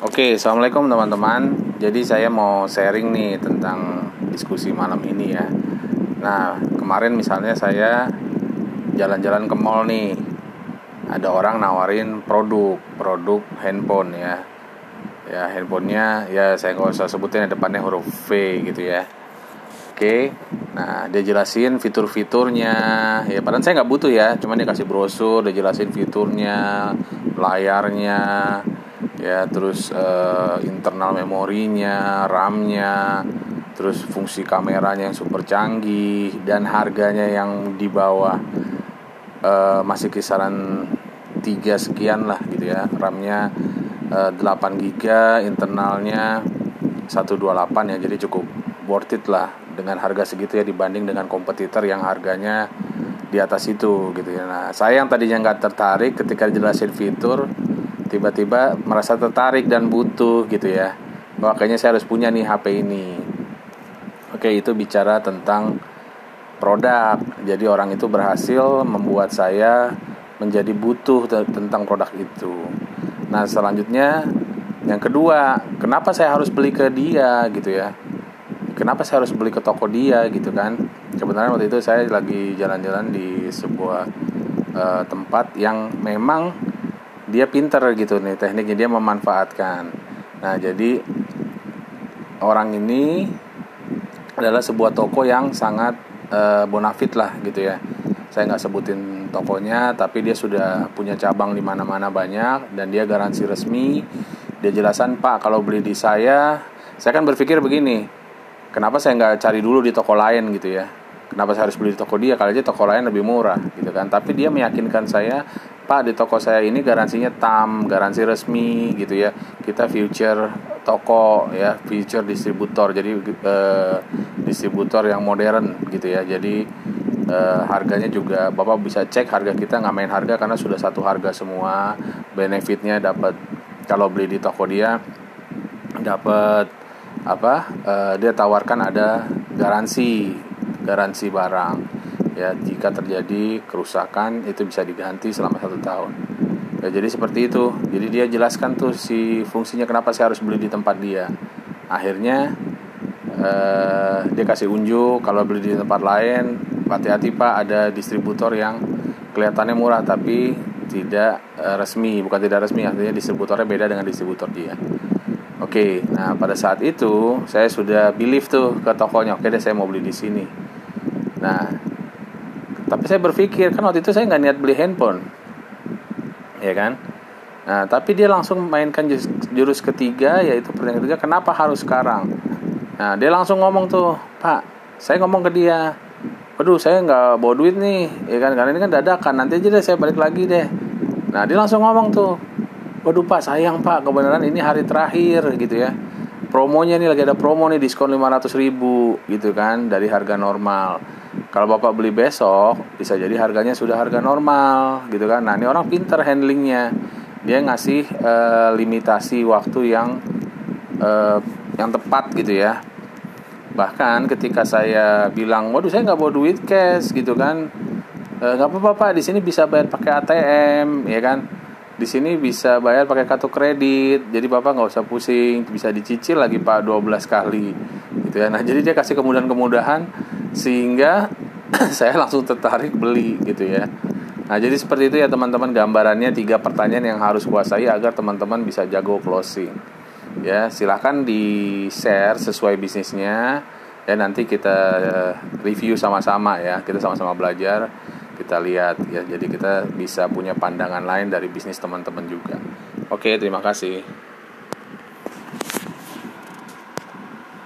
Oke, assalamualaikum teman-teman. Jadi saya mau sharing nih tentang diskusi malam ini ya. Nah, kemarin misalnya saya jalan-jalan ke mall nih, ada orang nawarin produk, produk handphone ya. Ya handphonenya ya saya nggak usah sebutin depannya huruf V gitu ya. Oke, nah dia jelasin fitur-fiturnya. Ya padahal saya nggak butuh ya, cuman dia kasih brosur, dia jelasin fiturnya, layarnya, ya terus uh, internal memorinya, RAM-nya, terus fungsi kameranya yang super canggih dan harganya yang di bawah uh, masih kisaran 3 sekian lah gitu ya. RAM-nya uh, 8 GB, internalnya 128 ya. Jadi cukup worth it lah dengan harga segitu ya dibanding dengan kompetitor yang harganya di atas itu gitu ya. Nah, saya yang tadinya nggak tertarik ketika jelasin fitur tiba-tiba merasa tertarik dan butuh gitu ya. Wah kayaknya saya harus punya nih HP ini. Oke itu bicara tentang produk. Jadi orang itu berhasil membuat saya menjadi butuh tentang produk itu. Nah selanjutnya yang kedua Kenapa saya harus beli ke dia gitu ya? Kenapa saya harus beli ke toko dia gitu kan? Kebenaran waktu itu saya lagi jalan-jalan di sebuah uh, tempat yang memang dia pinter gitu nih tekniknya dia memanfaatkan. Nah jadi orang ini adalah sebuah toko yang sangat uh, bonafit lah gitu ya. Saya nggak sebutin tokonya tapi dia sudah punya cabang di mana-mana banyak dan dia garansi resmi. Dia jelasan pak kalau beli di saya saya kan berpikir begini kenapa saya nggak cari dulu di toko lain gitu ya? Kenapa saya harus beli di toko dia? Kalau aja toko lain lebih murah gitu kan. Tapi dia meyakinkan saya Pak di toko saya ini garansinya tam, garansi resmi gitu ya. Kita future toko ya, future distributor. Jadi eh, distributor yang modern gitu ya. Jadi eh, harganya juga Bapak bisa cek harga kita nggak main harga karena sudah satu harga semua. Benefitnya dapat kalau beli di toko dia dapat apa? Eh, dia tawarkan ada garansi garansi barang ya jika terjadi kerusakan itu bisa diganti selama satu tahun. Ya jadi seperti itu. Jadi dia jelaskan tuh si fungsinya kenapa saya harus beli di tempat dia. Akhirnya eh, dia kasih unjuk kalau beli di tempat lain hati-hati pak ada distributor yang kelihatannya murah tapi tidak eh, resmi. Bukan tidak resmi artinya distributornya beda dengan distributor dia. Oke, nah pada saat itu saya sudah believe tuh ke tokonya. Oke deh, saya mau beli di sini. Nah, tapi saya berpikir kan waktu itu saya nggak niat beli handphone. Ya kan? Nah tapi dia langsung mainkan jurus, ketiga yaitu pertanyaan ketiga kenapa harus sekarang? Nah dia langsung ngomong tuh pak saya ngomong ke dia waduh saya nggak bawa duit nih. Ya kan? Karena ini kan dadakan nanti aja deh saya balik lagi deh. Nah dia langsung ngomong tuh waduh pak sayang pak kebenaran ini hari terakhir gitu ya. Promonya nih lagi ada promo nih diskon 500 ribu gitu kan dari harga normal kalau bapak beli besok bisa jadi harganya sudah harga normal gitu kan. Nah ini orang pinter handlingnya. Dia ngasih uh, limitasi waktu yang uh, yang tepat gitu ya. Bahkan ketika saya bilang waduh saya nggak bawa duit cash gitu kan. Eh, nggak e, apa-apa di sini bisa bayar pakai ATM ya kan. Di sini bisa bayar pakai kartu kredit. Jadi bapak nggak usah pusing bisa dicicil lagi pak 12 kali gitu ya. Nah jadi dia kasih kemudahan-kemudahan sehingga saya langsung tertarik beli gitu ya. Nah jadi seperti itu ya teman-teman. Gambarannya tiga pertanyaan yang harus kuasai agar teman-teman bisa jago closing. Ya silahkan di share sesuai bisnisnya. Dan nanti kita eh, review sama-sama ya. Kita sama-sama belajar kita lihat ya. Jadi kita bisa punya pandangan lain dari bisnis teman-teman juga. Oke terima kasih